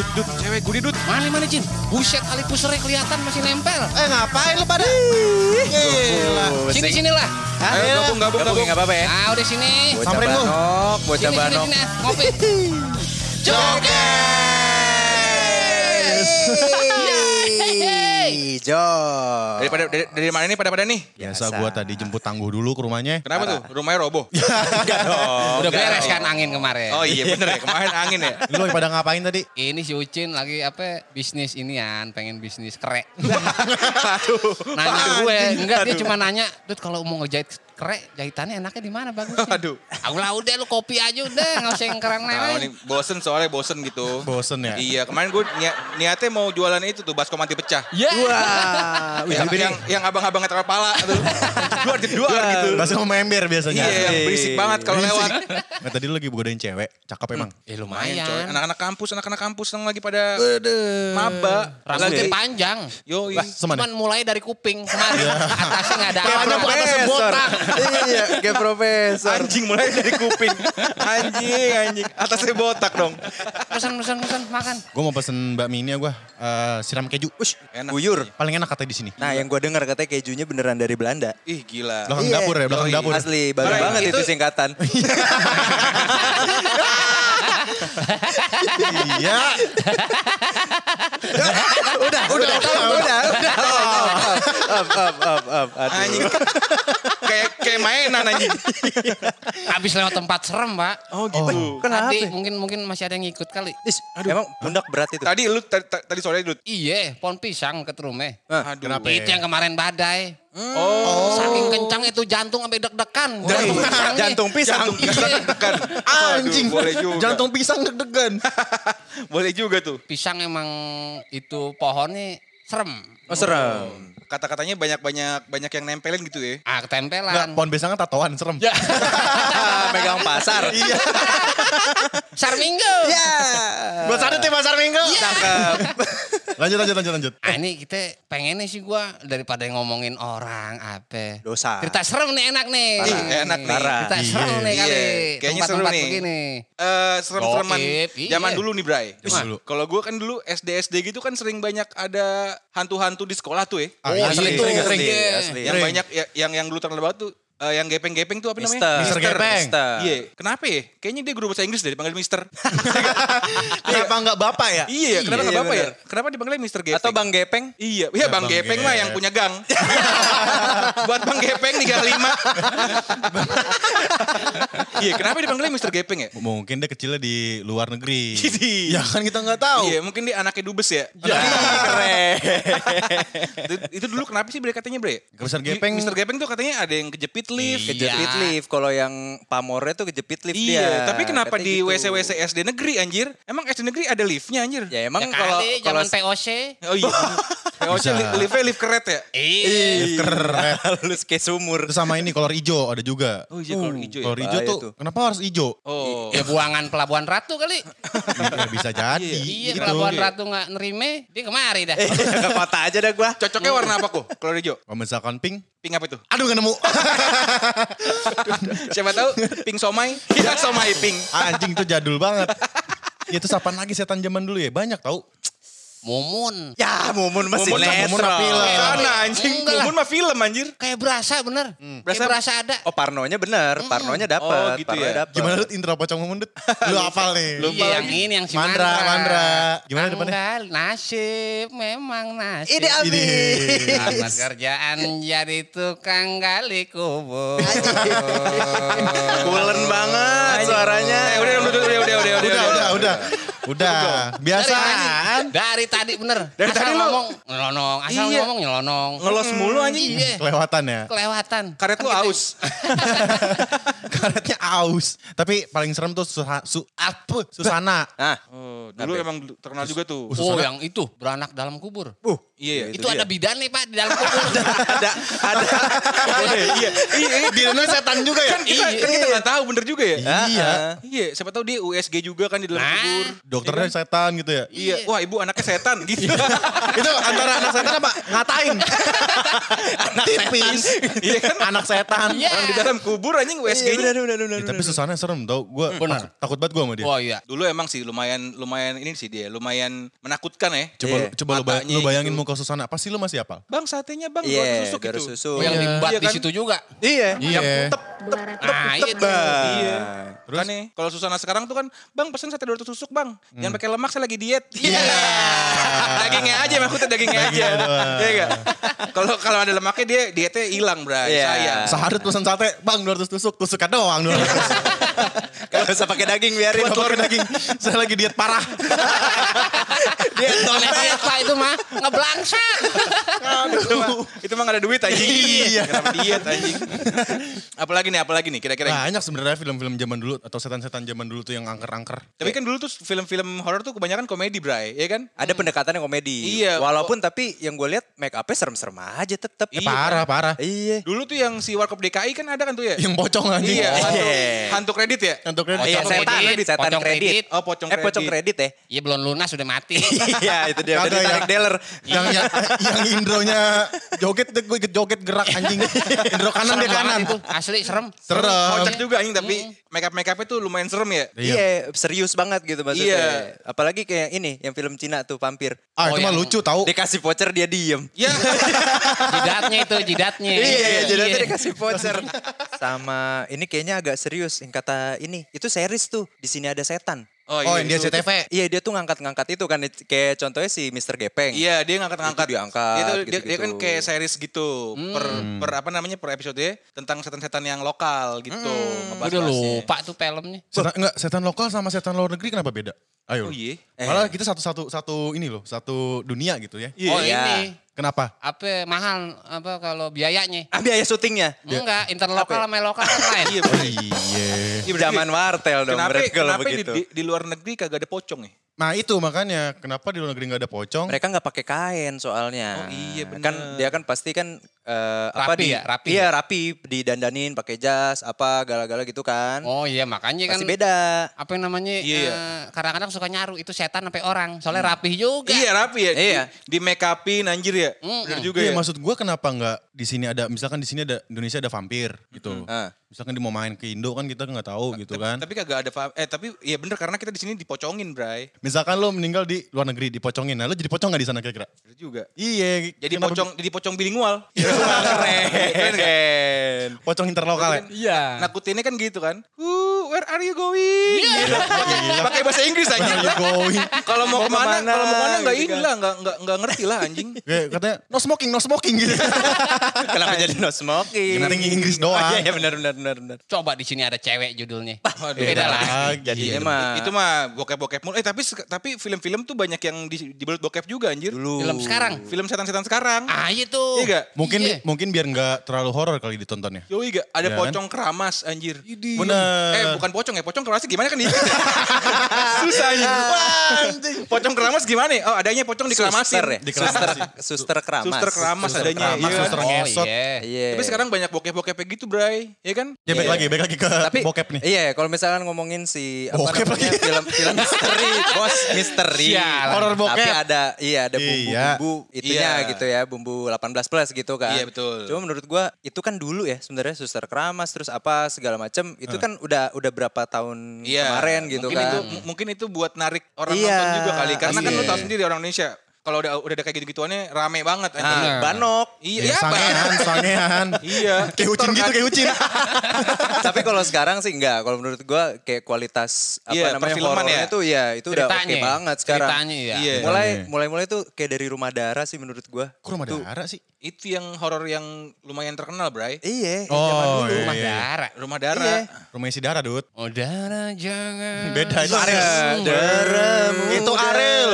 Dut, dut, cewek gue dut. Mana mana Jin? Buset kali pusernya kelihatan masih nempel. Eh ngapain lu pada? Gila. Sini sini lah. Ayo gabung, gabung, gabung. Gak apa-apa ya. Ah udah sini. Bocah Samperin lu. banok, bocah Sini sini banok. sini. Ngopi. Yeay, Jos. Daripada dari, dari mana nih pada pada nih? Biasa Biasa. gua tadi jemput tangguh dulu ke rumahnya. Kenapa tuh? Rumahnya roboh. Enggak dong. Udah beres kan angin kemarin. Oh iya bener ya, kemarin angin ya. Lu lagi pada ngapain tadi? Ini si Ucin lagi apa bisnis inian, pengen bisnis kerek. Aduh. Nanya gue, enggak dia cuma nanya, Dut kalau mau ngejahit kerek, jahitannya enaknya di mana bagusnya? Aduh. Aku lah udah lu kopi aja udah, nggak usah yang keren nih, lain. bosen soalnya bosen gitu. Bosen ya? Iya, kemarin gue niat, niatnya mau jualan itu tuh, baskom anti pecah. Ya. Wah. yang, yang, yang abang-abang ngetar kepala tuh. Dua di dua gitu. Bahasa sama ember biasanya. Iya, yang berisik banget kalau lewat. Nah tadi lu lagi godain cewek, cakep emang. Eh Lumayan coy, anak-anak kampus, anak-anak kampus yang lagi pada maba. Rambutnya panjang. yo? Cuman mulai dari kuping kemarin. Atasnya nggak ada apa-apa. atasnya botak. Iya, kayak profesor. anjing mulai dari kuping. Anjing, anjing. Atasnya botak dong. Pesan, pesan, pesan, makan. Gue mau pesen bakmi ini ya gue, eh, siram keju. Ush, Enak. Guyur. paling enak katanya di sini. Nah, yang gue dengar katanya kejunya beneran dari Belanda. Ih gila. Belakang Iya. dapur ya, belakang Yoi. dapur. Asli, bagus banget itu, itu- singkatan. Iya. udah, udah, udah, udah, udah. Up, up, up, up. Aduh. Anjing. kayak kayak mainan anjing. Habis lewat tempat serem, Pak. Oh gitu. Kenapa? Tadi mungkin mungkin masih ada yang ngikut kali. Is, emang pundak berat itu? Tadi lu tadi, sore dulu. Iya, pohon pisang ke rumah. Aduh. Kenapa Itu yang kemarin badai. Oh. Saking kencang itu jantung sampai deg-degan. Jantung, jantung pisang. Jantung pisang deg-degan. Anjing, Waduh, boleh juga. jantung pisang deg-degan. boleh juga tuh. Pisang emang itu pohonnya serem. Oh, serem. Kata-katanya banyak-banyak banyak yang nempelin gitu ya. Ah, Nggak, ketempelan. pohon pisangnya tatoan, serem. Ya, Megang pasar. Iya. Sarminggo. Ya. Buat sadut ya Pasar Minggu. Cakep. Lanjut, lanjut, lanjut, lanjut. Ah, ini kita pengennya sih gua daripada ngomongin orang apa. Dosa. Cerita serem nih enak nih. Parah. Ih, enak nih. Parah. Cerita serem Iya. nih kali. Iya, kayaknya seru nih. begini. Eh serem-sereman iya. zaman dulu nih Bray. Kalau gue kan dulu SD SD gitu kan sering banyak ada hantu-hantu di sekolah tuh ya. Ah, Itu. Asli. Iya. asli. yang banyak ya, yang yang dulu terkenal banget tuh eh, yang gepeng-gepeng tuh apa namanya? Mister. Mister Gepeng. Iya, kenapa ya? Kayaknya dia guru bahasa Inggris deh dipanggil Mister. Kenapa enggak bapak ya? iya, kenapa Iya, nggak apa ya? bener. Kenapa dipanggilnya Mister Gepeng? Atau Bang Gepeng? Iya, iya Bang, Bang Gepeng mah yang punya gang. Buat Bang Gepeng di gang 5. iya, kenapa dipanggilnya Mister Gepeng ya? Mungkin dia kecilnya di luar negeri. Ya kan kita nggak tahu. Iya, mungkin dia anaknya dubes ya. Keren. itu, itu dulu kenapa sih bre katanya bre? Mister Gepeng- Mister Gepeng tuh katanya ada yang kejepit lift. Kejepit Iya. lift. Kalau yang pamornya tuh kejepit lift dia. Iya, tapi kenapa Katanya di gitu. WC WC SD negeri anjir? Emang SD negeri ada liftnya anjir? Ya emang Ya kalau kali, kalau POC. Oh iya. Oh, Bisa. li- liftnya lift keret ya? Iya. Keren. halus kayak sumur. Terus sama ini kolor hijau ada juga. Oh iya, kolor hijau ya? Kolor hijau tuh, tuh. kenapa harus hijau? Oh. Ya buangan pelabuhan Ratu kali. Ya, bisa jadi. Iya, gitu. pelabuhan Iya. Ratu nggak nerime, dia kemari dah. Ke kota aja dah gua. Cocoknya warna apa kok? Kolor hijau. Kalau misalkan pink, Pink apa itu? aduh gak nemu. Siapa tahu pink somai? Iya, somai pink. Anjing tuh jadul banget. Ya terus apaan lagi setan zaman dulu ya? Banyak tau. Mumun. Ya, Mumun masih Mumun- mah film. Sana anjing. Enggak. Mumun mah film anjir. Kayak berasa bener. Berasa- Kayak berasa ada. Oh, Parnonya bener. Parnonya Oh, dapat. gitu ya. dapet. Gimana lu intro pocong mumun Dut? Lu hafal nih. Lupa iya, yang ini yang si Mandra, Mandra. Mandra. Gimana depannya? Tanggal nasib, memang nasib. Ide Ini. Selamat kerjaan jadi tukang gali kubur. Kulen banget suaranya. Eh, udah, udah, udah, udah, udah, udah, Udah, udah, udah. Udah, biasa. Dari, dari tadi bener. Dari asal tadi lu- ngomong nyelonong, asal Iya. ngomong nyelonong. Ngelos mulu anjing. Iya, Kelewatan ya. kelewatan. Karet lu Kan kita- aus. Karetnya aus. Tapi paling serem tuh Suha, su, apa? Susana. Nah, Oh, dulu emang terkenal juga tuh. Oh, yang itu beranak dalam kubur. uh, Iya, iya. Itu ada bidan nih Pak di dalam kubur. ada ada iya, iya, iya. Di dalamnya setan juga ya? Kan kita, kan kita nggak tahu bener juga ya. Iya. Iya, siapa tahu dia USG juga kan di dalam Nah. kubur. Dokternya setan gitu ya? Iya, wah ibu anaknya setan gitu. itu antara anak setan apa? Ngatain. Tipis. Iya kan? Anak setan. Iya. Orang di dalam kubur anjing Iya, USG-nya. benar benar benar. Ya, tapi susahnya serem tau. Gue Benar. takut banget gue sama dia. Oh iya. Dulu emang sih lumayan lumayan ini sih dia, lumayan menakutkan ya. Coba, Iya. coba lu, bay- Matanya lu bayangin gitu. muka Susana. Pasti lu masih apal? Bang satenya bang, Iya, yeah, susuk garis itu. susu. Oh, yang Iya. diembat Iya di kan? situ juga. Iya. Iya. Nah, itu. Iya. Terus? Kan nih, kalau Susana sekarang tuh kan, bang pesen sate 200 tusuk bang. Hmm. Jangan pakai lemak, saya lagi diet. Iya. dagingnya aja, maksudnya dagingnya aja. Iya enggak? Kalau kalau ada lemaknya dia dietnya hilang, Bray. Iya. Sayang. Sehari pesan sate, bang 200 tusuk, tusuknya doang 200. Kalau usah pakai daging biarin. Buat telur daging. Saya lagi diet parah. Diet Pak itu mah ngeblangsat. itu mah, itu mah gak ada duit anjing. Iya. Kenapa diet anjing? apalagi nih, apalagi nih kira-kira. Banyak sebenarnya film-film zaman dulu atau setan-setan zaman dulu tuh yang angker-angker. Tapi kan dulu tuh film-film horor tuh kebanyakan komedi, Bray. Iya kan? Ada pendekatannya komedi. Iya. Walaupun tapi yang gue lihat make upnya serem-serem aja tetep. Eh, parah, parah. Iya. Dulu tuh yang si Warkop DKI kan ada kan tuh ya? Yang pocong anjing. Iya, hantu, Iya. hantu kredit ya? Untuk kredit. Iya, Pocong setan, kredit, setan pocong kredit. kredit. Oh, pocong Eh pocong kredit ya? Iya belum lunas sudah mati. Iya itu dia. Ditarik ya. dealer. yang, yang yang Indronya joget deh gue ikut joget gerak anjing. Indro kanan Serem dia kanan. itu. Asli serem. Serem. Kocak juga anjing tapi make up make upnya tuh lumayan serem ya. Iya. Iya, serius banget gitu maksudnya. Iya. Apalagi kayak ini, yang film Cina tuh vampir. Ah Oh, itu mah yang- lucu tahu. Dikasih voucher dia diem. Ya, Jidatnya itu, jidatnya. Iya, jadi nanti dikasih voucher. Sama ini kayaknya agak serius yang kata ini. Itu series tuh. Di sini ada setan. Oh, yang dia itu. CTV. Iya dia tuh ngangkat-ngangkat itu kan kayak contohnya si Mr. Gepeng. Iya, dia ngangkat-ngangkat. Itu diangkat, Itu dia, dia gitu-gitu. kan kayak series gitu. Per, per apa namanya per episode tentang setan-setan yang lokal gitu. Udah ngebahas-bahasnya. lupa tuh filmnya. Setan, enggak, setan lokal sama setan luar negeri kenapa beda? Ayo. Oh iya. Malah kita satu satu satu ini loh, satu dunia gitu ya. Iya. Oh Iya. ini. Kenapa? Apa mahal apa kalau biayanya? Ah biaya syutingnya. Enggak, interlokal sama lokal kan lain. Iya, bener. Iya. Iya, Zaman wartel dong Kenapa, berarti kalau kenapa di, begitu. di, di luar negeri kagak ada pocong ya? Nah itu makanya kenapa di luar negeri nggak ada pocong? Mereka nggak pakai kain soalnya. Oh, iya, bener. Kan dia kan pasti kan eh, apa Rapi di ya, rapi Iya ya? rapi didandanin pakai jas apa gala-gala gitu kan. Oh iya makanya kan pasti beda. apa yang namanya Iya, eh, kadang-kadang suka nyaru itu setan sampai orang soalnya rapih juga. Iya rapi ya. Iya. Di, di make upin anjir ya. Bener juga Iya ya. maksud gue kenapa nggak di sini ada misalkan di sini ada Indonesia ada vampir gitu. Ah. Misalkan dia mau main ke Indo kan kita nggak tahu gitu kan. Tapi kagak ada eh tapi ya bener karena kita di sini dipocongin, Bray. Misalkan lo meninggal di luar negeri dipocongin, nah lo jadi pocong nggak di sana kira-kira? Juga. Iya. Jadi kenapa- pocong jadi pocong bilingual. Keren. Keren. Pocong interlokal ya. Iya. Nakutinnya kan gitu kan. Uh, where are you going? Gitu. Pakai- bahasa Inggris aja. Where are you going? Kalau mau ke mana, ke mana, kalau mau ke mana nggak gitu ini kan. lah, nggak nggak nggak ngerti lah anjing. Katanya no smoking, no smoking gitu. Kenapa jadi no smoking? Yang penting Inggris doang. Oh, Iya, iya benar benar benar benar. Coba di sini ada cewek judulnya. Waduh. Beda lah. Jadinya mah Itu mah bokep-bokep mulu. Eh tapi tapi film-film tuh banyak yang di, dibalut bokep juga anjir. dulu. Film sekarang. Film setan-setan sekarang. Ah iya tuh. Iya nggak? Mungkin Iya. mungkin biar nggak terlalu horor kali ditontonnya. Yoi gak? Ada Iya kan? pocong keramas anjir. Bener. Eh bukan pocong ya, pocong keramasnya gimana kan di Susah anjing. Pocong keramas gimana? Oh adanya pocong dikeramasin. Suster ya? Suster, suster keramas. Suster keramas Suster adanya. keramas, iya suster Oh ngesot. iya. Iya. Tapi sekarang banyak bokep-bokep kayak gitu Bray. Iya kan? Ya baik Iya. lagi, baik lagi ke tapi bokep nih. Iya, kalau misalkan ngomongin si apa Bokep namanya lagi. film film misteri, bos misteri. Horor bokep. Tapi ada iya ada Iya. bumbu-bumbu itunya Iya. gitu ya, bumbu 18 plus gitu kan. Iya, betul. Cuma menurut gua itu kan dulu ya sebenarnya suster keramas terus apa segala macem itu kan udah udah berapa tahun Iya. kemarin gitu mungkin kan. Itu, mungkin itu buat narik orang Iya. nonton juga kali. Karena kan Iya. lu tahu sendiri orang Indonesia. Kalau udah udah kayak gitu-gituannya rame banget. Nah, banok. Iya, Ya, iya, sangean, sangean. Iya. Kayak ucin gitu, kan. kayak ucin. Tapi kalau sekarang sih enggak. Kalau menurut gua kayak kualitas apa Iya, namanya horornya ya. tuh ya itu udah oke Ceritanya. banget sekarang. Ceritanya ya. Iya. Mulai mulai mulai tuh kayak dari rumah darah sih menurut gua. Kok rumah Tuh. darah sih? Itu yang horor yang lumayan terkenal, Bray. Iya, Oh, iya. Rumah darah. Rumah darah. Iya. Rumah isi darah, Dut. Oh darah jangan. Beda itu Ariel. Darahmu Itu Ariel.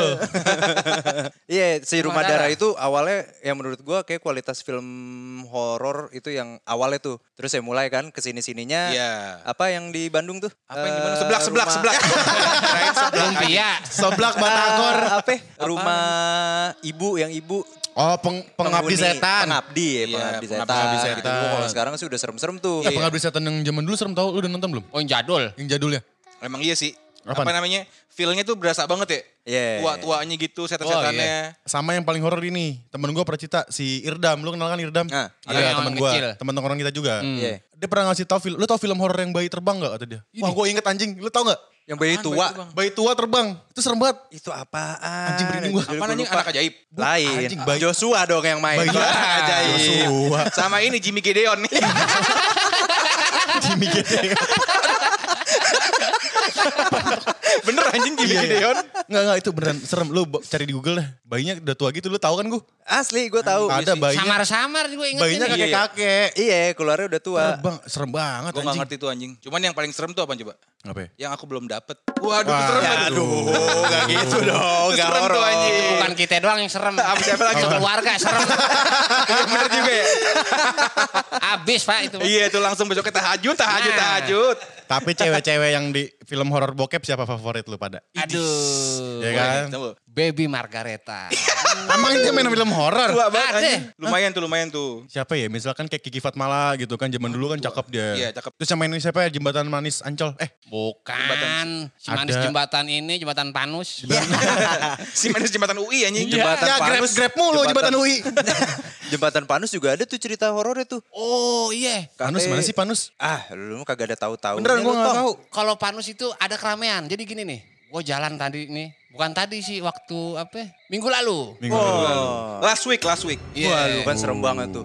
Iya, si Rumah Rumah Darah Darah. itu awalnya yang menurut gua kayak kualitas film horor itu yang awalnya tuh. Terus saya mulai kan ke sini sininya. Iya. Apa yang di Bandung tuh? Apa yang di mana? Eh, Seblak, seblak, rumah- seblak. Kirain seblak. Lumpia. Seblak Batagor. Eh, apa? ya? Rumah ibu yang ibu. Oh, peng, pengabdi penghuni- setan. Pengabdi ya, Iya, pengabdi setan. pengabdi Gitu. setan. Kalau sekarang sih udah serem-serem tuh. Eh, pengabdi setan yang zaman dulu serem tau, lu udah nonton belum? Oh yang jadul. Yang jadulnya. Emang iya sih. Apaan? Apa namanya? Feel-nya tuh berasa banget ya. Iya. Tua-tuanya gitu, setan-setannya. Sama yang paling horor ini, temen gue pernah cerita, si Irdam, lu kenal kan Irdam? Nah, Ada iya, temen gue, temen tongkrongan kita juga. Iya. Dia pernah ngasih tau film, lu tau film horor yang bayi terbang gak kata dia? Wah gue inget anjing, lu tau gak? Yang bayi Apaan tua. bayi tua? Bayi tua terbang, itu serem banget. Itu apaan? Anjing merinding gua. Apa anjing anak ajaib? Lain. Anjing, bayi- Joshua dong yang main. Bayi Ajaib. Joshua. Sama ini Jimmy Gideon nih. Jimmy Gideon. Bener anjing Jimmy Iya, iya. Gideon. Enggak, enggak itu beneran serem. Lu cari di Google deh. Bayinya udah tua gitu, lu tahu kan gue? Asli gue tahu. Ada sih. bayinya. Samar-samar gue inget Bayinya kakek-kakek. Iya, keluarnya udah tua. Terbang, serem banget Gue gak ngerti tuh anjing. Cuman yang paling serem tuh apa coba? Apa ya? Yang aku belum dapet. Waduh, Wah, serem ya, banget. Aduh, gak gitu dong. Gak serem tuh horor. anjing. Bukan kita doang yang serem. Apa siapa lagi? Keluarga serem. Iya, Bener juga ya. Abis pak itu. Iya itu langsung besoknya tahajud, tahajud, Nah. tahajud. Tapi cewek-cewek yang di film horor bokep siapa favorit lu pada? Aduh. Ya kan? Baby Margareta. Emang dia main film horor? Tua banget. Lumayan tuh, lumayan tuh. Siapa ya? Misalkan kayak Kiki Fatmala gitu kan. Zaman dulu kan cakep dia. Iya, cakep. Terus yang main ini siapa ya? Jembatan Manis Ancol. Eh, Bukan. Si manis Ada. jembatan ini, jembatan Panus. Si manis jembatan UI anjing. Jembatan ya grab, Panus. grab mulu Jembatan UI. Jembatan Panus juga ada tuh cerita horornya tuh. Oh iya. Panus mana sih Panus? Ah, lu kagak ada tahu-tahu. Beneran gue gak tahu. Kalau Panus itu ada keramaian. Jadi gini nih. Gue jalan tadi nih. Bukan tadi sih waktu apa? Minggu lalu. Minggu lalu. Oh. Last week, last week. Iya. Wah, lu kan serem banget tuh.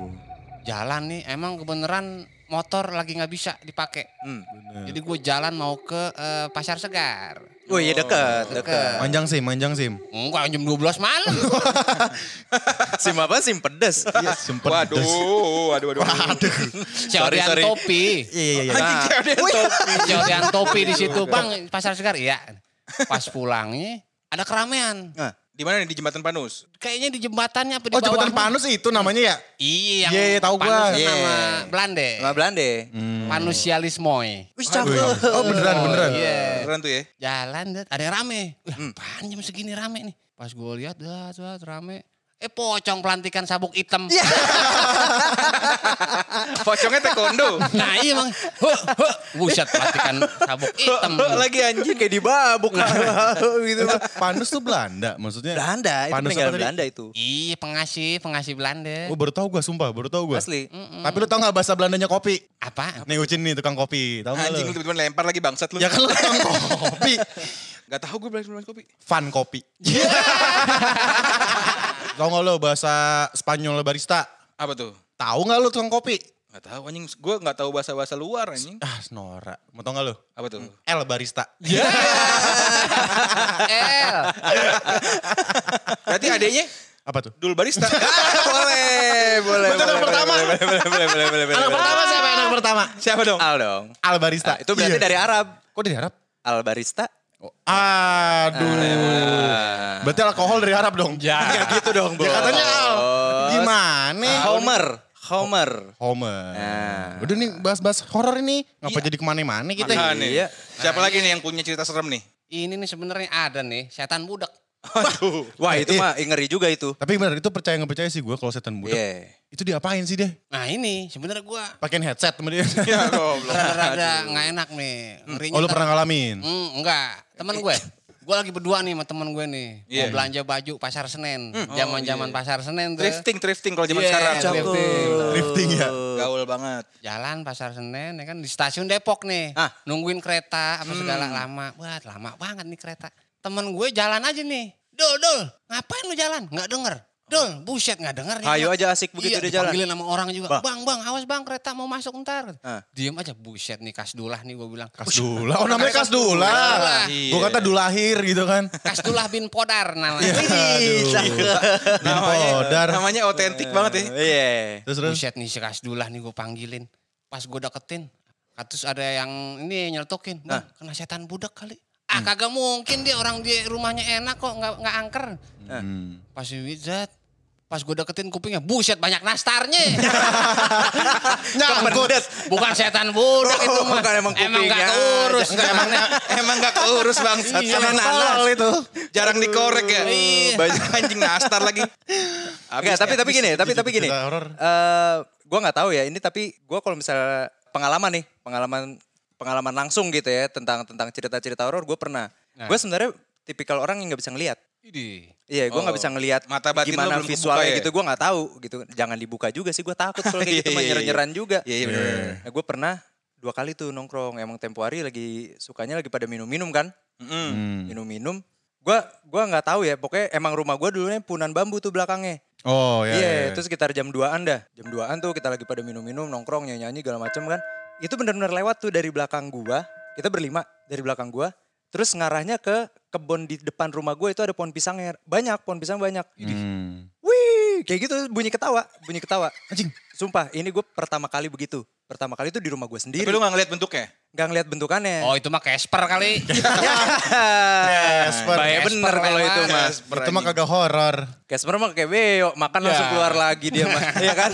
Jalan nih. Emang kebeneran motor lagi nggak bisa dipakai. Hmm. Jadi gue jalan mau ke eh, pasar segar. Oh iya dekat, Deket. dekat. Manjang sim, manjang sim. Enggak jam 12 malam. Sim apa? Sim pedes. Iya, sempet. Waduh, waduh, waduh. waduh. Ceodian sorry. topi. Iya, iya, iya. Cewek topi. Ceodian topi di situ. Bang, pasar segar. Iya. Pas pulangnya ada keramaian. Nah, Di mana nih di jembatan Panus? Kayaknya di jembatannya apa di Oh, jembatan bawahnya. Panus itu namanya ya? Iya, yang Iya, iya, tahu gua. Panus kan Iya. nama Belanda. sama Belanda. Panusialismoy. Wih, Wih. cakep. Oh, beneran, beneran. Iya. Keren tuh ya. Jalan, ada yang rame. Wih, apaan jam segini rame nih? Pas gue lihat, dah, dah, rame. Eh, pocong pelantikan sabuk hitam. Pocongnya taekwondo. Nah iya. Huh, huh. Buset pelantikan sabuk hitam. Lagi anjing. Kayak dibabuk gitu. Itu Panus tuh Belanda maksudnya? Belanda, itu Panus tadi? Belanda itu. Iya pengasih, pengasih Belanda. Oh baru tau gue, sumpah baru tau gue. Asli. Tapi lu tau gak bahasa Belandanya kopi? Apa? Nih Ucin nih tukang kopi, tau gak Anjing lu tiba-tiba lempar lagi bangsat lu. Ya kan lu tukang kopi. Gak tahu gue bilang kopi. Fun kopi. Tau gak lu bahasa Spanyol barista? Apa tuh? Tahu gak lu tukang kopi? Gak tahu anjing. Gue gak tahu bahasa-bahasa luar anjing. Ah, Nora. Mau tau gak lu? Apa tuh? L barista. El. Berarti adanya Apa tuh? Dul Barista. boleh, boleh. Betul, boleh, yang pertama. Boleh, boleh, boleh, boleh, boleh, boleh. Anak pertama siapa anak pertama? Siapa dong? Al dong. Al barista. Itu berarti Iya. dari Arab. Kok dari Arab? Al barista. Aduh. Berarti alkohol dari Arab dong? Ya. Gitu dong, Ya katanya Al. Gimana? Homer. Homer. Homer. Nah. Udah nih bahas-bahas horor ini. Ngapa jadi ke mana-mana kita? Nah, nih. Iya. Siapa lagi nih yang punya cerita serem nih? Ini nih sebenarnya ada nih setan budak. Aduh. Wah itu Eh, mah ngeri juga itu. Tapi benar itu percaya nggak percaya sih gue kalau setan budak. Iya. Itu diapain sih dia? Nah ini sebenarnya gue Pakein headset sama dia. Ya goblok. rada-rada nggak enak nih. Ngerinya oh lu pernah ngalamin? Hmm, enggak. Temen gue. Gue lagi berdua nih sama temen gue nih. Iya. Mau belanja baju pasar Senen. Zaman-zaman iya. pasar Senen tuh. Thrifting, thrifting kalau zaman Iya, sekarang. drifting. Drifting ya? Gaul banget. Jalan pasar Senen ya kan di stasiun Depok nih. Ah. Nungguin kereta apa segala lama. Wah lama banget nih kereta. Temen gue jalan aja nih. Dul, Dul, ngapain lu jalan? Nggak denger. Dul, buset nggak denger. nih, Ayo aja asik begitu iya, dia jalan. dipanggilin sama orang juga. Bang. Bang, bang, awas bang kereta mau masuk ntar. Ah. Diem aja, buset nih kasdulah nih gue bilang. Kasdula. Oh namanya Kasdula. Kasdula. Iya. Gue kata dulahir gitu kan. Kasdulah bin Podar namanya. Aduh. Bin Podar. Namanya otentik banget ya. Iya. Terus terus. Buset nih si kasdulah nih gue panggilin. Pas gue deketin, terus ada yang ini nyeletukin. Bang, kena setan budak kali. Ah kagak mungkin dia orang dia rumahnya enak kok nggak nggak angker. Hmm. Pas Wizard, pas gue deketin kupingnya, buset banyak nastarnya. Nyangkut. Bukan setan budak itu mah. Bukan emang emang nggak kupingnya. keurus. Enggak emang emang gak keurus bang. Iya. Tolol itu. Jarang dikorek ya. Iya. Banyak anjing nastar lagi. Enggak, tapi tapi gini, tapi tapi gini. horor. Eh, gua nggak tahu ya ini tapi gua kalau misalnya pengalaman nih, pengalaman pengalaman langsung gitu ya tentang tentang cerita-cerita horor gue pernah. Nah. Gue sebenarnya tipikal orang yang nggak bisa ngelihat. Iya, gue nggak Oh, bisa ngelihat mata batin gimana belum visualnya ya? gitu. Gue nggak tahu gitu. Jangan dibuka juga sih. Gue takut kalau kayak gitu Iya, mah iya, iya. juga. Iya iya bener. Nah, gue pernah dua kali tuh nongkrong. Emang tempo hari lagi sukanya lagi pada minum-minum kan. Mm. Minum-minum. Gue gua nggak tahu ya. Pokoknya emang rumah gue dulunya punan bambu tuh belakangnya. Oh ya. Iya, ya, ya. itu sekitar jam 2-an dah. Jam 2-an tuh kita lagi pada minum-minum, nongkrong, nyanyi-nyanyi segala macem kan. Itu benar-benar lewat tuh dari belakang gua. Kita berlima dari belakang gua. Terus ngarahnya ke kebun di depan rumah gua itu ada pohon pisangnya. Banyak, pohon pisang banyak. Hmm. Wih, kayak gitu bunyi ketawa, bunyi ketawa. Anjing. Sumpah, ini gue pertama kali begitu. Pertama kali itu di rumah gue Tapi sendiri. lu gak ngeliat bentuknya? Gak ngeliat bentukannya. Oh itu mah Casper kali. Casper. Bahaya Casper bener kalau itu mah. Itu mah kagak horor. Casper mah kayak beo, makan langsung Ya. keluar lagi dia mah. Iya kan?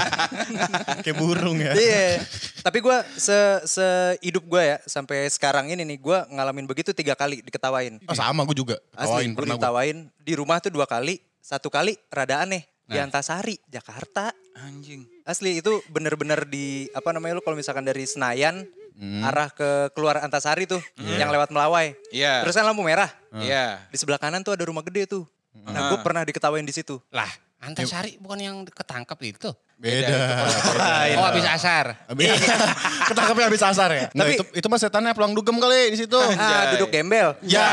Kayak burung ya. Iya. Tapi gue se se hidup gue ya sampai sekarang ini nih gue ngalamin begitu tiga kali diketawain. Oh, sama gue juga. Asli, gue diketawain di rumah tuh dua kali. Satu kali rada aneh di Nah. Antasari, Jakarta. Anjing. Asli itu bener-bener di apa namanya lu kalau misalkan dari Senayan arah ke keluar Antasari tuh yang lewat Melawai. Iya. Terus kan lampu merah. Iya. Di sebelah kanan tuh ada rumah gede tuh. Nah, gue pernah diketawain di situ. lah, Antasari bukan yang ketangkep itu. Beda. Oh habis asar. Habis ketangkapnya habis asar ya. Tapi- itu itu mah setannya pelang dugem kali di situ. Ah, duduk gembel. Ya.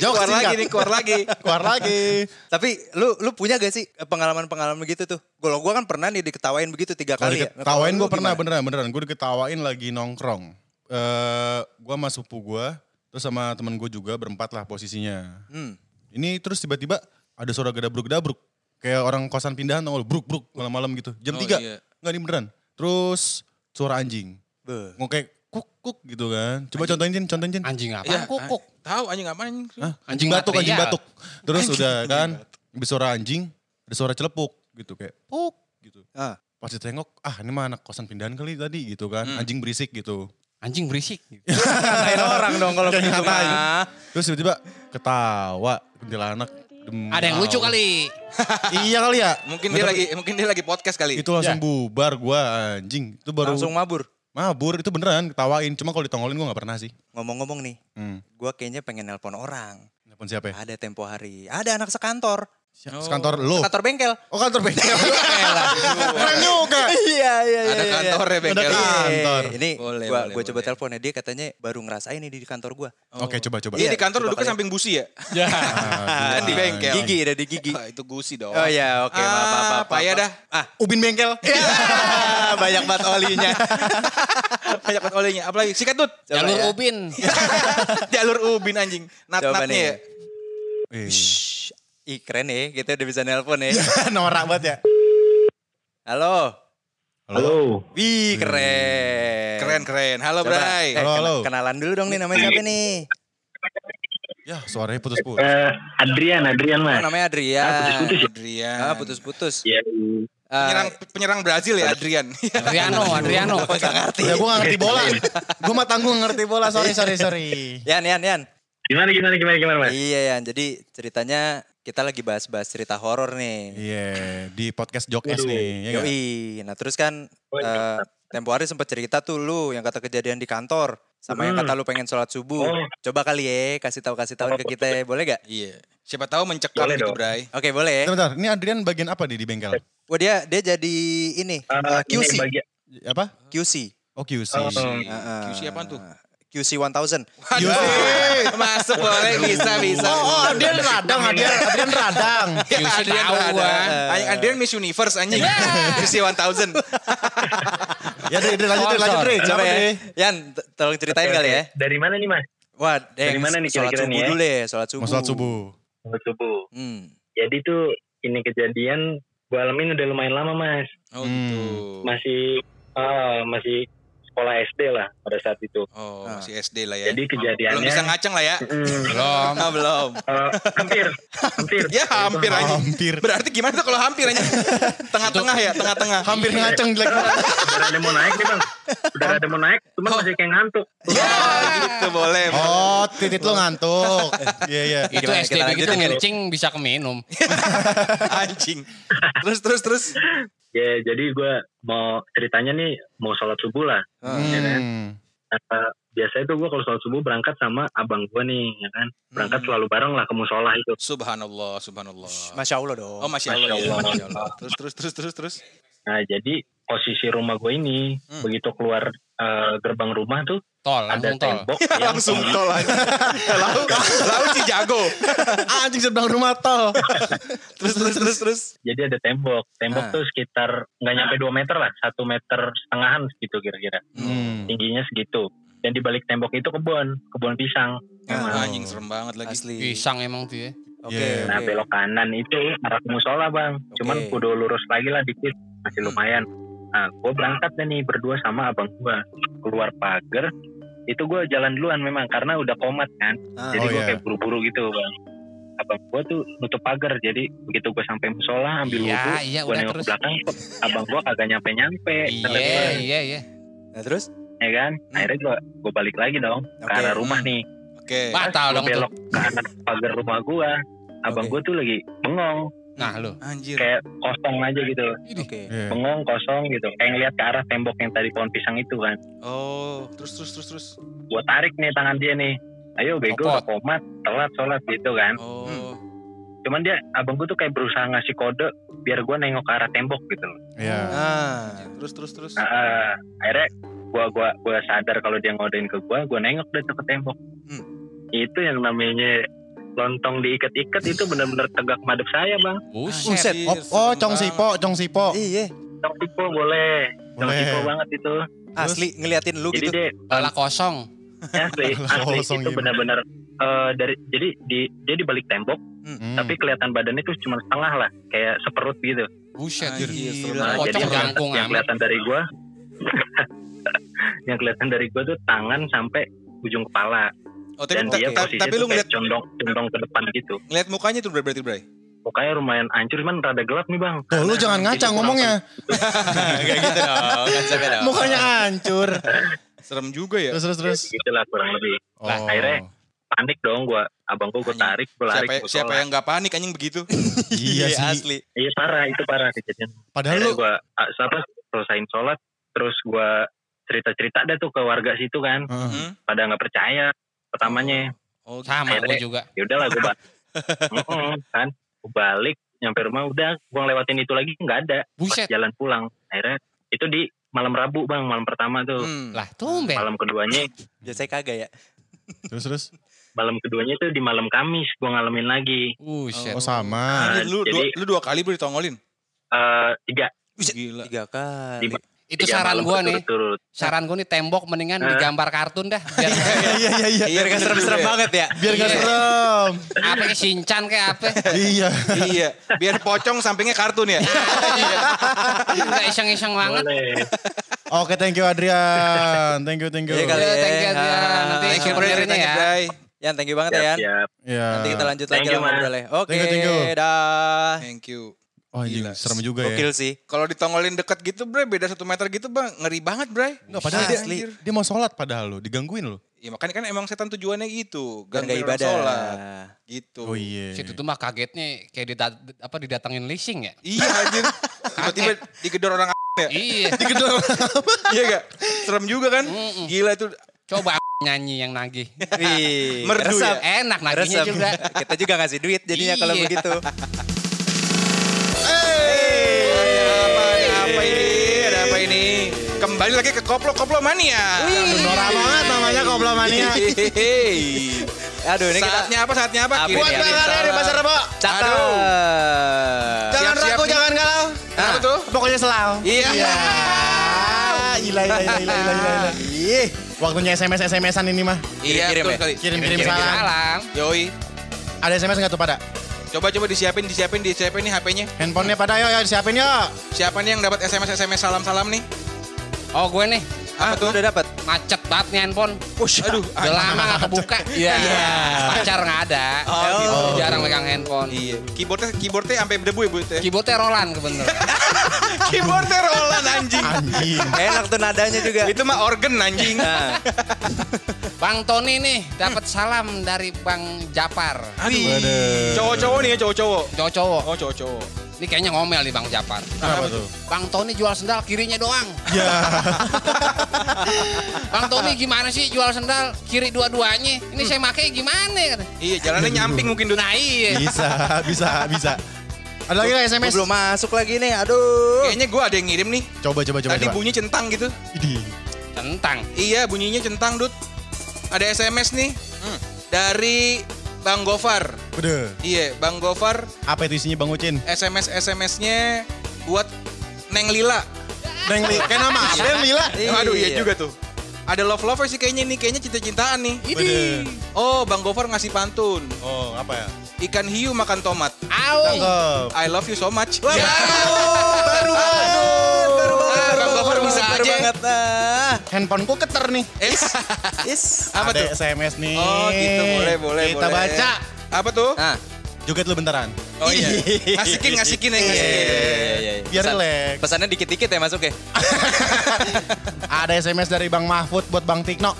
Jauh keluar lagi nih, keluar lagi. Keluar lagi. Tapi lu lu punya gak sih pengalaman-pengalaman begitu tuh? Kalau gue kan pernah nih diketawain begitu tiga kali ya. diketawain Kalau gue lu pernah beneran beneran. Gue diketawain lagi nongkrong. Eh, gue sama sepupu gue, terus sama temen gue juga berempat lah posisinya. Hmm. Ini terus tiba-tiba ada suara gedabruk-gedabruk. Kayak orang kosan pindahan tau gak lu, bruk bruk malam-malam gitu. Jam Oh, 3. iya. Enggak ini beneran. Terus suara anjing. Beuh. Ngomong kayak kuk kuk gitu kan. Coba contohin Jin, contohin Jin. Anjing apa? Iya, Kukuk. Tahu anjing apa anjing? Hah? Anjing Anjing batuk, anjing material. batuk. Terus udah kan, habis suara anjing, ada suara celepuk gitu kayak puk gitu. Ah. Pas ditengok, ah ini mah anak kosan pindahan kali tadi gitu kan. Anjing berisik gitu. Anjing berisik. Ngatain orang dong kalau begitu mah. Terus tiba-tiba ketawa kuntilanak. dem- Ada yang lucu kali. iya kali ya. Mungkin Nggak, dia lagi mungkin dia lagi podcast kali. Itu langsung bubar gua anjing. Itu baru Langsung mabur. Mabur. Itu beneran ketawain. Cuma kalau ditongolin gua gak pernah sih. Ngomong-ngomong nih, Hmm. gue kayaknya pengen nelpon orang. Telepon siapa ya? Ada tempo hari. Ada anak sekantor. Sekantor lo. Kantor bengkel. Oh kantor bengkel. Keren juga. Iya, iya, Ada kantor ya bengkel. Ada kantor. Ini Boleh, gua, boleh, gua coba telepon ya. Dia katanya baru ngerasain ini di kantor gua. Oke coba coba. Iya Iya, di kantor duduknya samping busi ya. Ya. Kan di bengkel. Gigi, ada di gigi. Ah, itu gusi dong. Oh iya, oke, maaf, maaf, maaf. Apa ya dah? Ah, Ubin bengkel. banyak banget olinya. Banyak banget olehnya. Apalagi sikat tut. Jalur ya. ubin. Jalur ubin anjing. Nat-natnya ya. Shh. Ih keren ya, kita udah bisa nelpon ya. Norak banget ya. Halo. Halo, Wih keren. Keren keren. Halo Coba, Bray. eh, Halo, halo. kenalan dulu dong nih namanya siapa nih? Ya suaranya putus-putus. eh, Adrian, Adrian Oh, mas. namanya Adrian. Ah, putus-putus ya? Adrian. Ah, putus-putus. Ya, Ah, Penyerang penyerang Brazil ya Adrian. Adriano, Adriano. gua gak ngerti. Ya gue gak ngerti bola. gue mah tanggung ngerti bola. Sorry sorry sorry. Yan, Yan, Yan. gimana gimana gimana gimana mas? Iya Yan, jadi ceritanya kita lagi bahas-bahas cerita horor nih. Iya di podcast Jok S Waduh. nih. Ya? Yoi. Nah terus kan eh, tempo hari sempat cerita tuh lu yang kata kejadian di kantor. Sama yang Hmm. kata lu pengen sholat subuh. Oh. Coba kali ya kasih tahu kasih tahu ke kita ya. Boleh gak? Iya. Siapa tahu mencekam Boleh gitu dong. Bray. Oke boleh. Bentar, bentar. Ini Adrian bagian apa nih di bengkel? Wah dia dia jadi ini Eh, eh, ini QC. bagian- Apa? QC. Oh QC. Oh, Heeh. QC apaan tuh? QC 1000. Aduh, masuk boleh bisa bisa. Oh, Adrian radang, Adrian, Adrian radang. Ya, QC Adrian. Anjing, Adrian Miss Universe anjing. QC 1000. Ya, Dre, Dre, lanjut, Dre, lanjut, Dre. Coba ya. Dre? Yan, tolong ceritain kali ya. Dari mana nih mas? Wah, Dari mana nih kira-kira subuh nih ya? dulu deh, sholat subuh. Sholat subuh. Sholat subuh. Hmm. Jadi tuh ini kejadian gue alamin udah lumayan lama mas. Oh gitu. Masih ah masih sekolah SD lah pada saat itu. Oh, Ah. masih SD lah ya. Jadi Belum kejadiannya bisa ngaceng lah ya. Mm, Belum. Ah, belum. eh, hampir, hampir. Ya hampir aja. Hampir. Berarti gimana tuh kalau hampir aja? Tengah-tengah ya, tengah-tengah. Hampir ngaceng jelek. Udah ada mau naik nih bang, udah ada mau naik, cuma masih kayak ngantuk. Ya, gitu boleh. Oh, titit lu ngantuk. Iya, iya. Itu SD kita begitu lanjutin kali? ngencing bisa keminum. Anjing. Terus terus terus. Ya jadi gue mau ceritanya nih mau sholat subuh lah. Ya kan? Hmm. Nah, biasanya tuh gue kalau sholat subuh berangkat sama abang gue nih, ya kan. Berangkat Hmm. selalu bareng lah ke musola itu. Subhanallah, subhanallah. Masya Allah dong. Oh, masya Allah, Masya ya. Allah. Masya Allah. Terus terus terus terus terus. Nah jadi posisi rumah gue ini Hmm. begitu keluar eh, gerbang rumah tuh Tol, ada langsung tol. tembok yang Langsung tol aja. Lalu lalu Cijago. Anjing sedang rumah tol. Terus terus terus terus. jadi ada tembok. Tembok Ah. tuh sekitar nggak nyampe 2 meter lah, satu meter setengahan segitu kira-kira. Hmm. Tingginya segitu. Dan di balik tembok itu kebun, kebun pisang. Ah, Anjing serem banget lagi. Asli. Pisang emang tuh ya. Oke. Yeah. Nah oke. belok kanan itu arah ke musola bang. Cuman Oke. kudu lurus lagi lah dikit, masih Hmm. Nah gue berangkat deh nih berdua sama abang gue keluar pagar. Itu gue jalan duluan memang karena udah komat kan. Ah, Jadi Oh, gue iya. kayak buru-buru gitu bang. Abang gue tuh nutup pagar. Jadi begitu gue sampai musola ambil Iya, wudhu, iya, gue udah nengok terus. ke belakang, kok abang gue kagak nyampe-nyampe. Kata Iya, iya, iya. Nah terus? Ya kan? Akhirnya gue gue balik lagi dong ke Oke. arah rumah nih. Oke. Batal Pas dong tuh. belok ke arah pagar rumah gue. Abang Oke. gue tuh lagi bengong. Nah, lu. Anjir. Kayak kosong aja gitu. Oke. Iya. bengong kosong gitu kayak ngeliat ke arah tembok yang tadi pohon pisang itu kan Oh, terus terus terus terus. gua tarik nih tangan dia nih ayo bego komat telat sholat gitu kan Oh. cuman dia abang gua tuh kayak berusaha ngasih kode biar gua nengok ke arah tembok gitu Iya. Ah. Terus terus terus. nah, eh, akhirnya gua gua gua sadar kalau dia ngodein ke gua gua nengok deh ke tembok Hmm. itu yang namanya lontong diikat-ikat itu benar-benar tegak madep saya bang Buset. Buset. Oh, oh, Cong Sipo, Cong Sipo. Iya. Cong Sipo boleh Cong. Sipo banget itu Asli ngeliatin lu jadi gitu. dia Pala kosong. asli asli Kosong itu gimana? benar-benar eh, dari jadi di dia di balik tembok Hmm. tapi kelihatan badannya tuh cuma setengah lah kayak seperut gitu Buset. Nah, jadi yang, yang kelihatan dari gua yang kelihatan dari gua tuh tangan sampai ujung kepala Oh, tapi, dan ta- dia ta- posisi tapi lu kayak ngeliat condong condong ke depan gitu ngeliat mukanya tuh berarti Bray. mukanya lumayan hancur cuman rada gelap nih bang Tuh, lu Karena jangan kurang- ngomongnya. Kayak gitu dong, dong. Mukanya hancur. Serem juga ya. Terus, terus, terus. gitulah kurang lebih Oh. akhirnya- panik dong gua abang gua gua Anjing. tarik gua lari Siapa, ke siapa yang nggak panik anjing begitu? Iya sih. asli. iya parah itu parah kejadian Padahal akhirnya lu gua ah, apa selesain sholat terus gua cerita cerita dah tuh ke warga situ kan Heeh. Hmm? pada nggak percaya pertamanya Oh, Sama Akhirnya- gue juga. ya udahlah gue kan gue balik nyampe rumah udah gue ngelewatin itu lagi nggak ada Buset. jalan pulang akhirnya itu di malam Rabu bang malam pertama tuh Hmm. Lah, tumben. malam keduanya Biasanya kagak ya. terus terus. malam keduanya tuh di malam Kamis gue ngalamin lagi Buset. Oh sama. Anjir, lu, Jadi- dua, lu dua kali bro ditongolin. Eh tiga Gila. Tiga kali. Di- Itu tiga saran gue nih. berturut-turut. Saran gue nih tembok mendingan Eh. digambar kartun dah. Biar Iya iya iya. Biar gak serem-serem banget ya. Biar gak Iya. serem. apa kayak Shinchan kayak apa. Iya. iya, biar pocong sampingnya kartun ya. Enggak iseng-iseng banget. Oke, thank you Adrian. Thank you, thank you. Iya kali. Iya, thank you. Adrian. Nanti Thank you ya. Yan, thank you banget ya Yan. siap Iya. Nanti kita lanjut Thank lagi ngobrolnya. Oke, Thank you, thank you. dah. Thank you. Oh iya, Gila. serem juga ya. Gokil sih. Kalau ditongolin deket gitu Bray, beda satu meter gitu bang, ngeri banget Bray. Enggak, padahal dia, Asli. dia mau sholat padahal lo, digangguin lo. Ya makanya kan emang setan tujuannya gitu, gangguin orang ibadah. sholat. Gitu. Oh iya. Situ tuh mah kagetnya kayak dida- apa didatengin leasing ya. Iya anjir. Tiba-tiba digedor orang ya. iya. Iya gak? Serem juga kan? Mm-mm. Gila itu. Coba nyanyi yang nagih. Wih, Merdu ya? Enak nagihnya juga. Kita juga ngasih duit jadinya kalau Iya. begitu. Kembali lagi ke koplo-koplo mania. Nora banget namanya Koplo Mania. Aduh, ini kita Saatnya apa? Saatnya apa? Apa Kirim kirim Buat salam. di Pasar Rebo. cakep. Aduh. Jangan Siap-siap ragu, nih. jangan galau. Kenapa tuh? Pokoknya selau. Iya. Ah, Gila, gila, gila, gila, gila. Ih, Waktunya SMS SMS-an ini mah. Iya, Kirim-kirim betul ya? sekali. Kirim-kirim Kirim salam. salam. Yoi. Ada SMS nggak tuh pada? Coba-coba disiapin, disiapin, disiapin nih HP-nya. Handphonenya pada yuk, yuk siapin yuk. Siapa nih yang dapat SMS SMS salam-salam nih? Oh gue nih. Apa tuh udah dapat? Macet banget nih handphone. Aduh, Udah lama gak kebuka. Iya. Pacar gak ada. Oh, gitu. Jarang megang handphone. Iya. Keyboardnya keyboardnya sampai berdebu ya bu itu ya. Keyboardnya Roland kebetulan. Keyboardnya Roland anjing. Anjing. Enak tuh nadanya juga. itu mah organ anjing. Bang Tony nih dapat salam dari Bang Japar. Aduh. Cowok-cowok nih ya cowok-cowok. Cowok-cowok. Oh cowok-cowok. Ini kayaknya ngomel nih Bang Japar. Kenapa tuh? Bang Tony jual sendal kirinya doang. Ya. Bang Tony gimana sih jual sendal kiri dua-duanya? Ini saya pakai gimana? Iya jalannya nyamping mungkin dulu. Nah iya. Bisa, bisa, bisa. Ada lagi nggak gua SMS? belum masuk lagi nih. Aduh. Kayaknya gue ada yang ngirim nih. Coba, coba, coba. Tadi coba. bunyi centang gitu. Idih. Tentang. Iya bunyinya centang Dut. Ada SMS nih. Dari Bang Gofar. Udah. Iya Bang Gofar Apa itu isinya Bang Ucin? SMS SMS-nya buat Neng Lila. Neng Li, kayak nama apa yang Lila? Iya. Aduh iya juga tuh. Ada love lover sih kayaknya nih, kayaknya cinta-cintaan nih. Udah. Oh, Bang Gofar ngasih pantun. Oh, apa ya? Ikan hiu makan tomat. Au. I love you so much. Wah, Ya. baru banget. Baru bisa aja. banget. Ah. Handphoneku keter nih. Es. Is. Apa Ada tuh? SMS nih. Oh gitu, boleh, boleh, Kita boleh. baca. Apa tuh? Nah. Joget lu bentaran. Oh iya. Ngasikin, ngasikin ya, Iya, ngasikin. iya, iya, iya. Biar Pesan- relax. Pesannya dikit-dikit ya masuk ya. Ada SMS dari Bang Mahfud buat Bang Tikno.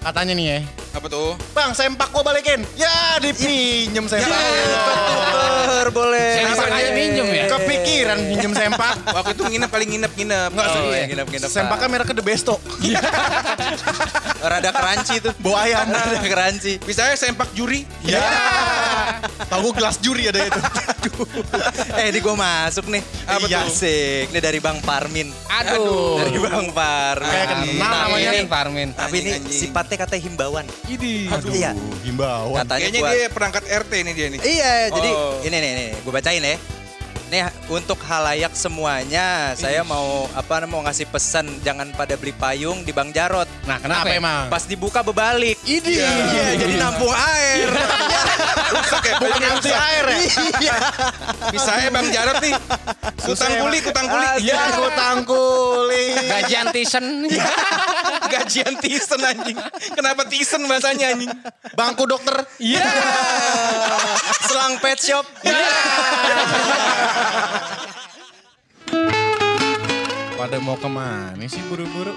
Katanya nih ya. Apa tuh? Bang, sempak gua balikin. Ya, dipinjem sempak. Tuker boleh. Sempak aja minjem ya? Kepikiran pinjem sempak. Waktu itu nginep paling nginep nginep. Enggak Oh, nginep-nginep. Sempaknya mereknya The Besto. Rada crunchy tuh. Bawa ayam. Rada crunchy. Bisa ya sempak juri. Ya. Tahu gelas juri ada itu. eh ini gue masuk nih. Apa Iya, tuh? Asik. Ini dari Bang Parmin. Aduh. Dari Bang Parmin. Kayak kenal Tapi namanya. ini- Ini Parmin. Tapi ini sifatnya katanya himbauan. Ini. Aduh. Iya. Himbauan. Katanya Kayaknya buat- dia perangkat RT nih dia nih. Iya, jadi Oh. ini nih, nih gue bacain ya. Nih untuk halayak semuanya, saya mau apa mau ngasih pesan jangan pada beli payung di Bang Jarot. Nah Kenapa kenapa emang? Pas dibuka berbalik. Ini. Iya, jadi nampung air. Rusak ya. Bukan air ya? Iya. Bisa ya Bang Jarot nih. Kutang ya, kuli, kutang kuli. Ya, aku tangkuli. Gajian tisen. Gajian tisen anjing. Kenapa tisen bahasanya anjing? Bangku dokter. Iya. Selang pet shop. Pada mau ke mana sih buru-buru?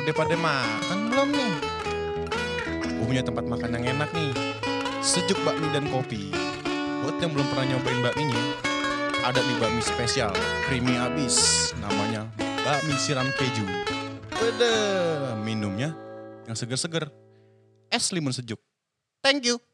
Udah pada makan belum nih? Gue punya tempat makan yang enak nih. Sejuk bakmi dan kopi. Buat yang belum pernah nyobain bakminya, ada nih bakmi spesial, creamy abis. Namanya bakmi siram keju. Udah, minumnya yang seger-seger. Es limun sejuk. Thank you.